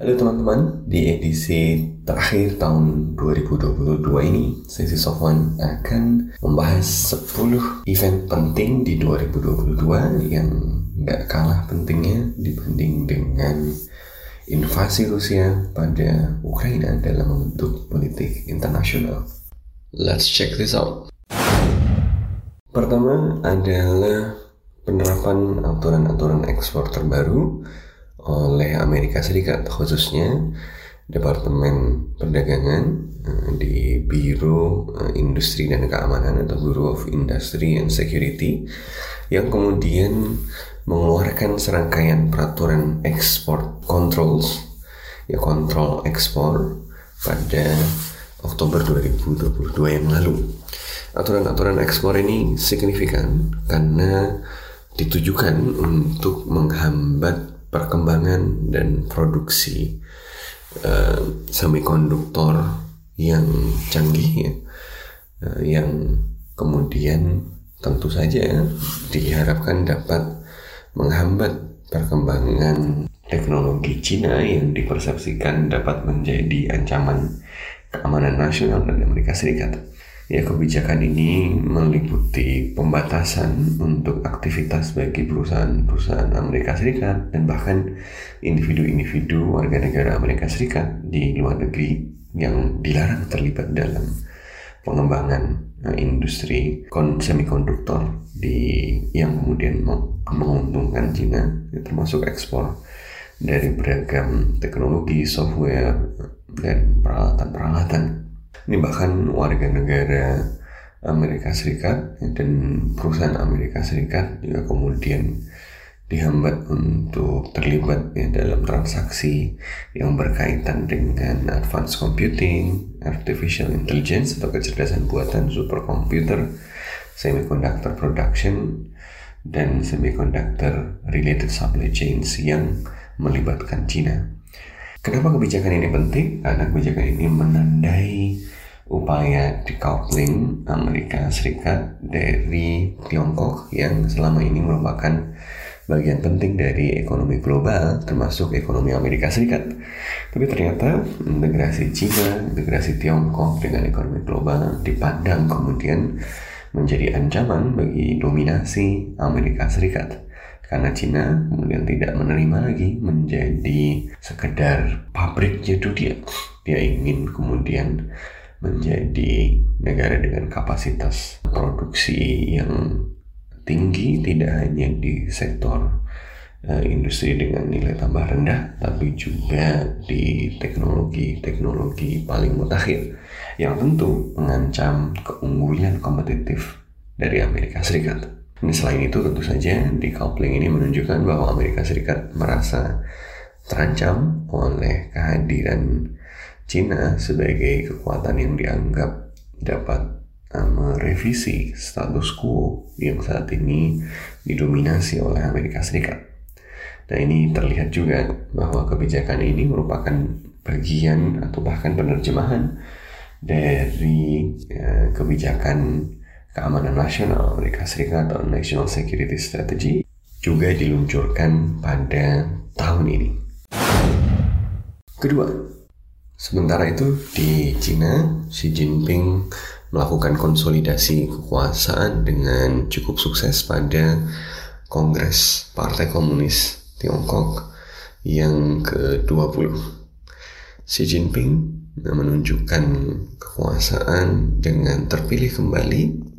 Halo teman-teman, di edisi terakhir tahun 2022 ini, Sesi Sofwan akan membahas 10 event penting di 2022 yang gak kalah pentingnya dibanding dengan invasi Rusia pada Ukraina dalam membentuk politik internasional. Let's check this out. Pertama adalah penerapan aturan-aturan ekspor terbaru oleh Amerika Serikat khususnya Departemen Perdagangan eh, di Biro eh, Industri dan Keamanan atau Bureau of Industry and Security yang kemudian mengeluarkan serangkaian peraturan ekspor controls ya kontrol ekspor pada Oktober 2022 yang lalu. Aturan-aturan ekspor ini signifikan karena ditujukan untuk menghambat perkembangan dan produksi uh, semikonduktor yang canggih ya, uh, yang kemudian tentu saja diharapkan dapat menghambat perkembangan teknologi Cina yang dipersepsikan dapat menjadi ancaman keamanan nasional dari Amerika Serikat. Ya kebijakan ini meliputi pembatasan untuk aktivitas bagi perusahaan-perusahaan Amerika Serikat dan bahkan individu-individu warga negara Amerika Serikat di luar negeri yang dilarang terlibat dalam pengembangan uh, industri semikonduktor di yang kemudian menguntungkan Cina ya, termasuk ekspor dari beragam teknologi, software dan peralatan-peralatan ini bahkan warga negara Amerika Serikat dan perusahaan Amerika Serikat juga kemudian dihambat untuk terlibat ya, dalam transaksi yang berkaitan dengan advanced computing, artificial intelligence atau kecerdasan buatan, superkomputer, semiconductor production, dan semiconductor related supply chains yang melibatkan China. Kenapa kebijakan ini penting? Karena kebijakan ini menandai upaya decoupling Amerika Serikat dari Tiongkok yang selama ini merupakan bagian penting dari ekonomi global termasuk ekonomi Amerika Serikat. Tapi ternyata integrasi Cina, integrasi Tiongkok dengan ekonomi global dipandang kemudian menjadi ancaman bagi dominasi Amerika Serikat. Karena Cina kemudian tidak menerima lagi menjadi sekedar pabrik itu dia. Dia ingin kemudian menjadi negara dengan kapasitas produksi yang tinggi tidak hanya di sektor uh, industri dengan nilai tambah rendah tapi juga di teknologi-teknologi paling mutakhir yang tentu mengancam keunggulan kompetitif dari Amerika Serikat. Selain itu tentu saja decoupling ini menunjukkan bahwa Amerika Serikat merasa terancam oleh kehadiran Cina sebagai kekuatan yang dianggap dapat uh, merevisi status quo yang saat ini didominasi oleh Amerika Serikat. Nah ini terlihat juga bahwa kebijakan ini merupakan bagian atau bahkan penerjemahan dari uh, kebijakan keamanan nasional Amerika Serikat atau National Security Strategy juga diluncurkan pada tahun ini. Kedua, Sementara itu di Cina, Xi Jinping melakukan konsolidasi kekuasaan dengan cukup sukses pada Kongres Partai Komunis Tiongkok yang ke-20. Xi Jinping menunjukkan kekuasaan dengan terpilih kembali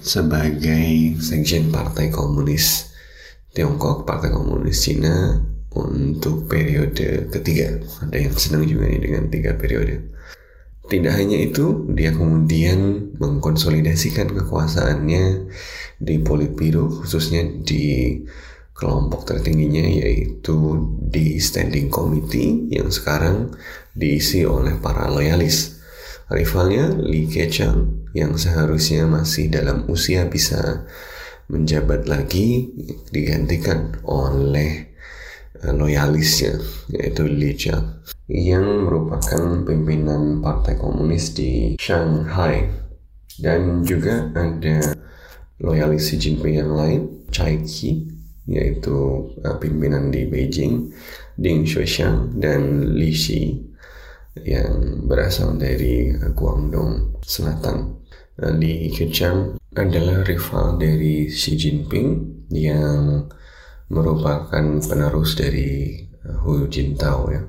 sebagai sekjen Partai Komunis Tiongkok, Partai Komunis Cina untuk periode ketiga. Ada yang senang juga nih dengan tiga periode. Tidak hanya itu, dia kemudian mengkonsolidasikan kekuasaannya di Politburo, khususnya di kelompok tertingginya yaitu di standing committee yang sekarang diisi oleh para loyalis. Rivalnya Li Keqiang yang seharusnya masih dalam usia bisa menjabat lagi digantikan oleh eh, loyalisnya yaitu Li Jiang yang merupakan pimpinan Partai Komunis di Shanghai. Dan juga ada loyalis Xi Jinping yang lain Chai Qi yaitu uh, pimpinan di Beijing, Ding Xuexiang dan Li Xi yang berasal dari Guangdong Selatan. Li Keqiang adalah rival dari Xi Jinping yang merupakan penerus dari uh, Hu Jintao ya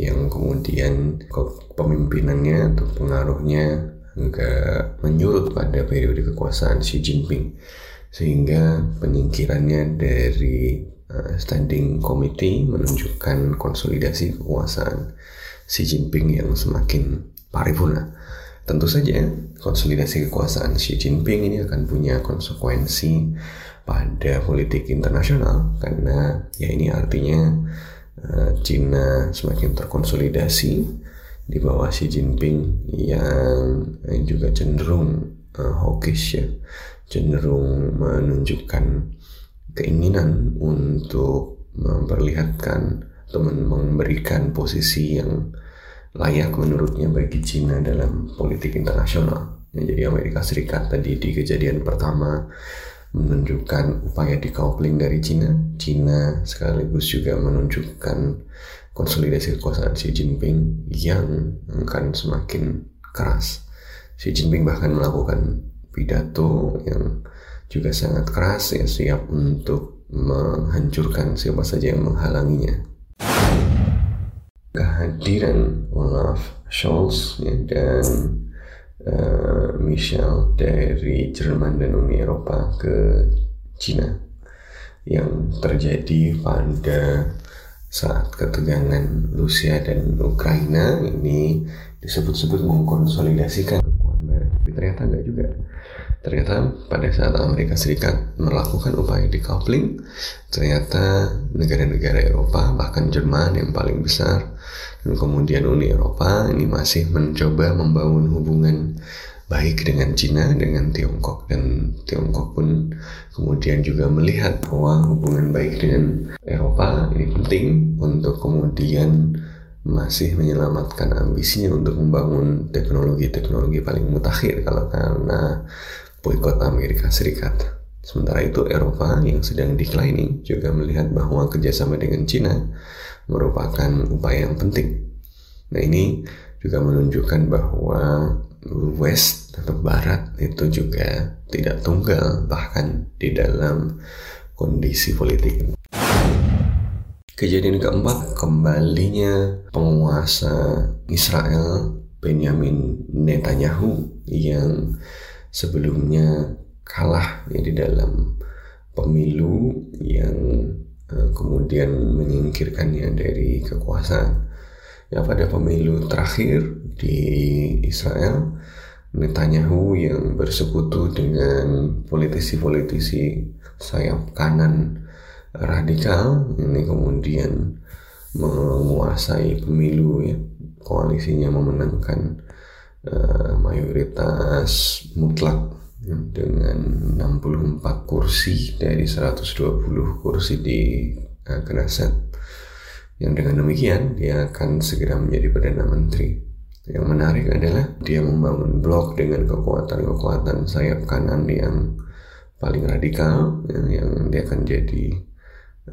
yang kemudian kepemimpinannya atau pengaruhnya agak menyurut pada periode kekuasaan Xi Jinping sehingga penyingkirannya dari uh, standing committee menunjukkan konsolidasi kekuasaan Xi Jinping yang semakin paripurna. Tentu saja konsolidasi kekuasaan Xi Jinping ini akan punya konsekuensi pada politik internasional karena ya ini artinya uh, Cina semakin terkonsolidasi di bawah Xi Jinping yang juga cenderung uh, hawkish ya cenderung menunjukkan keinginan untuk memperlihatkan atau memberikan posisi yang layak menurutnya bagi Cina dalam politik internasional. Jadi Amerika Serikat tadi di kejadian pertama menunjukkan upaya decoupling dari Cina. Cina sekaligus juga menunjukkan konsolidasi kekuasaan Xi Jinping yang akan semakin keras. Xi Jinping bahkan melakukan pidato yang juga sangat keras ya siap untuk menghancurkan siapa saja yang menghalanginya. Kehadiran Olaf Scholz ya, dan uh, Michel dari Jerman dan Uni Eropa ke Cina yang terjadi pada saat ketegangan Rusia dan Ukraina. Ini disebut-sebut mengkonsolidasikan kekuatan barat tapi ternyata enggak juga Ternyata pada saat Amerika Serikat melakukan upaya decoupling, ternyata negara-negara Eropa, bahkan Jerman yang paling besar, dan kemudian Uni Eropa ini masih mencoba membangun hubungan baik dengan Cina, dengan Tiongkok, dan Tiongkok pun kemudian juga melihat bahwa hubungan baik dengan Eropa ini penting untuk kemudian masih menyelamatkan ambisinya untuk membangun teknologi-teknologi paling mutakhir kalau karena boykot Amerika Serikat. Sementara itu Eropa yang sedang declining juga melihat bahwa kerjasama dengan Cina merupakan upaya yang penting. Nah ini juga menunjukkan bahwa West atau Barat itu juga tidak tunggal bahkan di dalam kondisi politik. Kejadian keempat, kembalinya penguasa Israel Benjamin Netanyahu yang sebelumnya kalah ya di dalam pemilu yang uh, kemudian menyingkirkannya dari kekuasaan. Ya pada pemilu terakhir di Israel, Netanyahu yang bersekutu dengan politisi-politisi sayap kanan radikal ini kemudian menguasai pemilu ya koalisinya memenangkan uh, mayoritas mutlak dengan 64 kursi dari 120 kursi di uh, Knesset yang dengan demikian dia akan segera menjadi Perdana Menteri. Yang menarik adalah dia membangun blok dengan kekuatan-kekuatan sayap kanan yang paling radikal yang, yang dia akan jadi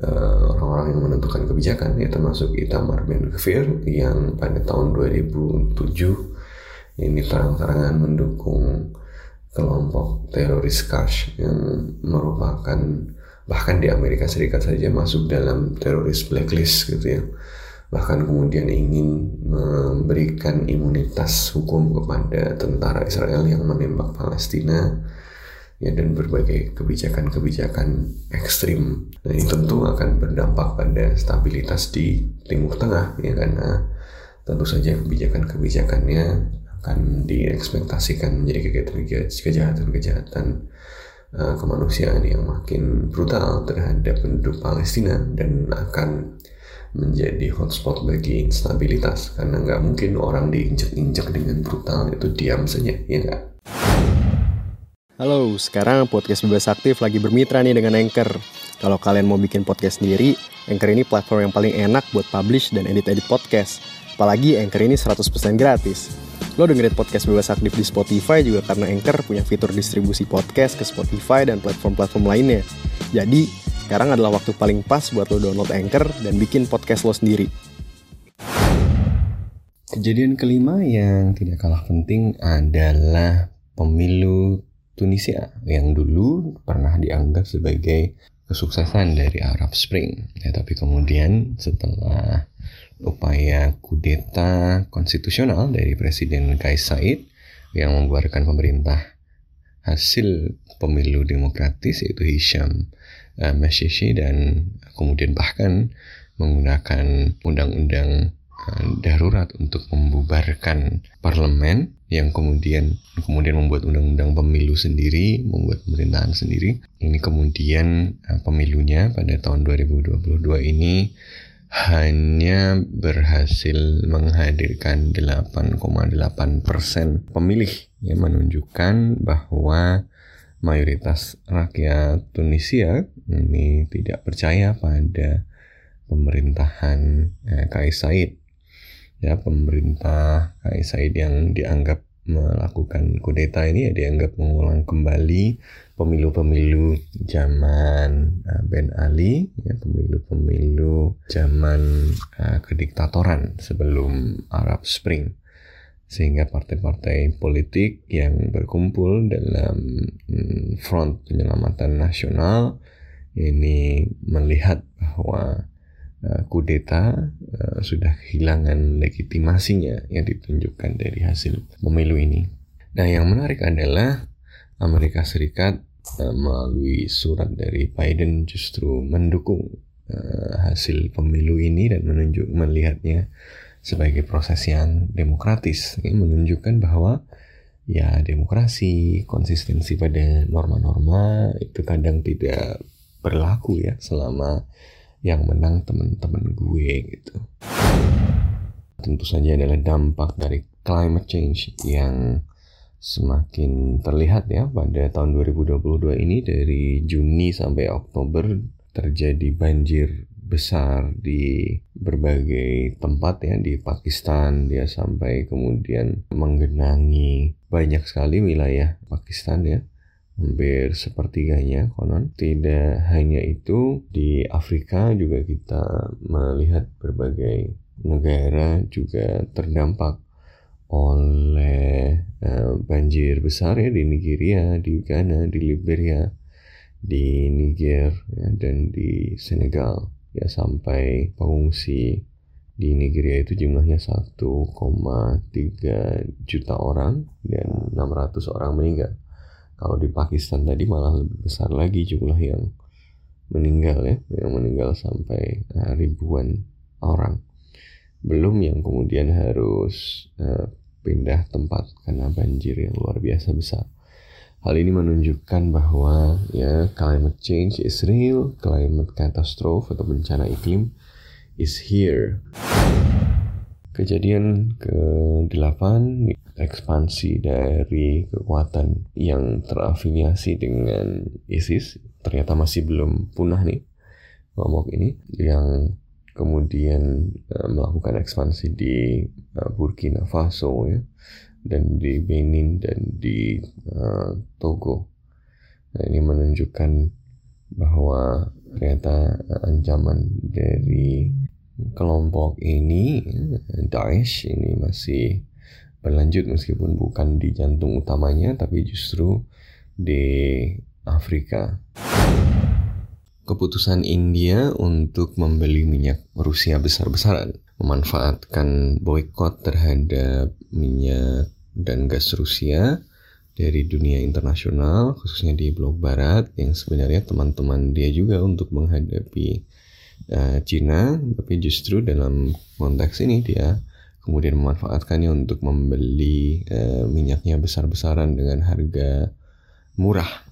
eh, orang-orang uh, yang menentukan kebijakan ya termasuk Itamar Ben Gvir yang pada tahun 2007 ini terang-terangan mendukung kelompok teroris Kash yang merupakan bahkan di Amerika Serikat saja masuk dalam teroris blacklist gitu ya. Bahkan kemudian ingin memberikan imunitas hukum kepada tentara Israel yang menembak Palestina ya dan berbagai kebijakan-kebijakan ekstrim. Dan ini tentu akan berdampak pada stabilitas di Timur Tengah ya karena tentu saja kebijakan-kebijakannya akan diekspektasikan menjadi kejahatan-kejahatan uh, kemanusiaan yang makin brutal terhadap penduduk Palestina dan akan menjadi hotspot bagi instabilitas karena nggak mungkin orang diinjek-injek dengan brutal itu diam saja ya nggak Halo, sekarang podcast Bebas Aktif lagi bermitra nih dengan Anchor. Kalau kalian mau bikin podcast sendiri, Anchor ini platform yang paling enak buat publish dan edit-edit podcast. Apalagi Anchor ini 100% gratis. Lo dengerin podcast Bebas Aktif di Spotify juga karena Anchor punya fitur distribusi podcast ke Spotify dan platform-platform lainnya. Jadi, sekarang adalah waktu paling pas buat lo download Anchor dan bikin podcast lo sendiri. Kejadian kelima yang tidak kalah penting adalah pemilu Tunisia yang dulu pernah dianggap sebagai kesuksesan dari Arab Spring. Ya, tapi kemudian setelah upaya kudeta konstitusional dari Presiden Kais Said yang membuarkan pemerintah hasil pemilu demokratis yaitu Hisham uh, Mashishi dan kemudian bahkan menggunakan undang-undang uh, darurat untuk membubarkan parlemen yang kemudian kemudian membuat undang-undang pemilu sendiri, membuat pemerintahan sendiri. Ini kemudian uh, pemilunya pada tahun 2022 ini hanya berhasil menghadirkan 8,8 persen pemilih yang menunjukkan bahwa mayoritas rakyat Tunisia ini tidak percaya pada pemerintahan eh, ya pemerintah Kais yang dianggap melakukan kudeta ini ya dianggap mengulang kembali pemilu-pemilu zaman uh, Ben Ali ya pemilu-pemilu zaman uh, kediktatoran sebelum Arab Spring. Sehingga partai-partai politik yang berkumpul dalam mm, front penyelamatan nasional ini melihat bahwa kudeta uh, sudah kehilangan legitimasinya yang ditunjukkan dari hasil pemilu ini. Nah, yang menarik adalah Amerika Serikat uh, melalui surat dari Biden justru mendukung hasil pemilu ini dan menunjuk melihatnya sebagai proses yang demokratis. Ini menunjukkan bahwa ya demokrasi, konsistensi pada norma-norma itu kadang tidak berlaku ya selama yang menang teman-teman gue gitu. Tentu saja adalah dampak dari climate change yang semakin terlihat ya pada tahun 2022 ini. Dari Juni sampai Oktober terjadi banjir besar di berbagai tempat ya di Pakistan. Dia sampai kemudian menggenangi banyak sekali wilayah Pakistan ya hampir sepertiganya konon. Tidak hanya itu, di Afrika juga kita melihat berbagai negara juga terdampak oleh uh, banjir besar ya di Nigeria, di Ghana, di Liberia, di Niger ya, dan di Senegal ya sampai pengungsi di Nigeria itu jumlahnya 1,3 juta orang dan 600 orang meninggal. Kalau di Pakistan tadi malah lebih besar lagi jumlah yang meninggal ya, yang meninggal sampai uh, ribuan orang. Belum yang kemudian harus uh, pindah tempat karena banjir yang luar biasa besar. Hal ini menunjukkan bahwa ya climate change is real, climate catastrophe atau bencana iklim is here. Kejadian ke-8 ekspansi dari kekuatan yang terafiliasi dengan ISIS ternyata masih belum punah nih kelompok ini yang kemudian uh, melakukan ekspansi di uh, Burkina Faso ya dan di Benin dan di uh, Togo. Nah, ini menunjukkan bahwa ternyata ancaman dari kelompok ini Daesh ini masih berlanjut meskipun bukan di jantung utamanya tapi justru di Afrika. Keputusan India untuk membeli minyak Rusia besar-besaran memanfaatkan boykot terhadap minyak dan gas Rusia dari dunia internasional khususnya di blok barat yang sebenarnya teman-teman dia juga untuk menghadapi uh, Cina, tapi justru dalam konteks ini dia kemudian memanfaatkannya untuk membeli uh, minyaknya besar-besaran dengan harga murah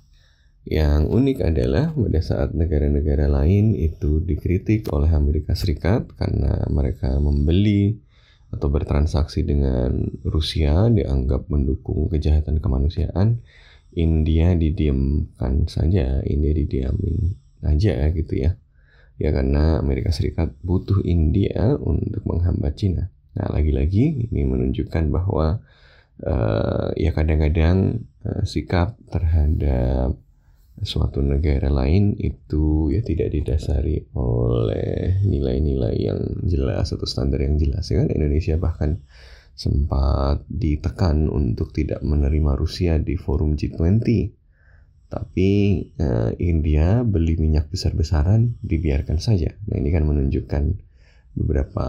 Yang unik adalah pada saat negara-negara lain itu dikritik oleh Amerika Serikat karena mereka membeli atau bertransaksi dengan Rusia dianggap mendukung kejahatan kemanusiaan, India didiamkan saja, India didiamin aja gitu ya. Ya karena Amerika Serikat butuh India untuk menghambat Cina. Nah lagi-lagi ini menunjukkan bahwa uh, ya kadang-kadang uh, sikap terhadap suatu negara lain itu ya tidak didasari oleh nilai-nilai yang jelas atau standar yang jelas. Ya kan? Indonesia bahkan sempat ditekan untuk tidak menerima Rusia di forum G20 tapi uh, India beli minyak besar-besaran dibiarkan saja nah ini kan menunjukkan beberapa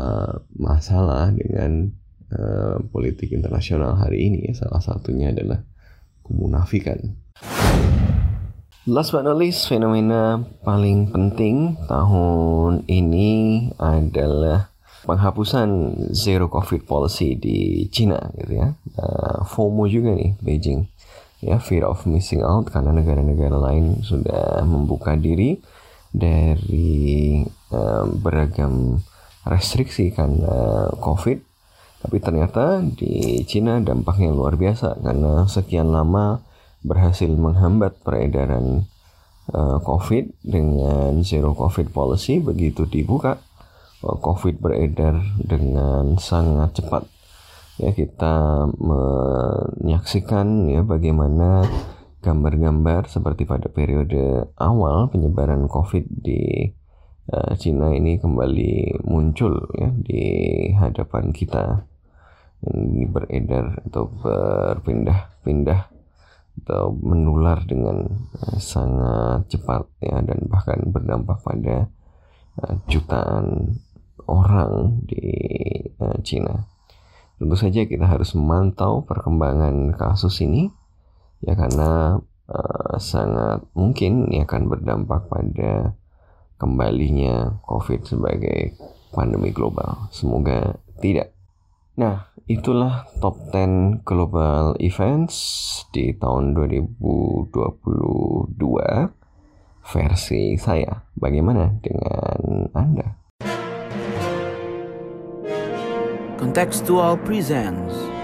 masalah dengan uh, politik internasional hari ini salah satunya adalah kemunafikan Last but not least, fenomena paling penting tahun ini adalah penghapusan zero covid policy di China gitu ya. Uh, FOMO juga nih Beijing. Ya, fear of missing out karena negara-negara lain sudah membuka diri dari uh, beragam restriksi karena COVID. Tapi ternyata di China dampaknya luar biasa karena sekian lama berhasil menghambat peredaran uh, COVID dengan zero COVID policy begitu dibuka uh, COVID beredar dengan sangat cepat ya kita menyaksikan ya bagaimana gambar-gambar seperti pada periode awal penyebaran COVID di uh, Cina ini kembali muncul ya di hadapan kita ini beredar atau berpindah-pindah atau menular dengan uh, sangat cepat ya dan bahkan berdampak pada uh, jutaan orang di uh, Cina. Tentu saja kita harus memantau perkembangan kasus ini ya karena uh, sangat mungkin ini akan berdampak pada kembalinya COVID sebagai pandemi global. Semoga tidak. Nah, itulah top 10 global events di tahun 2022 versi saya. Bagaimana dengan Anda? Contextual Presents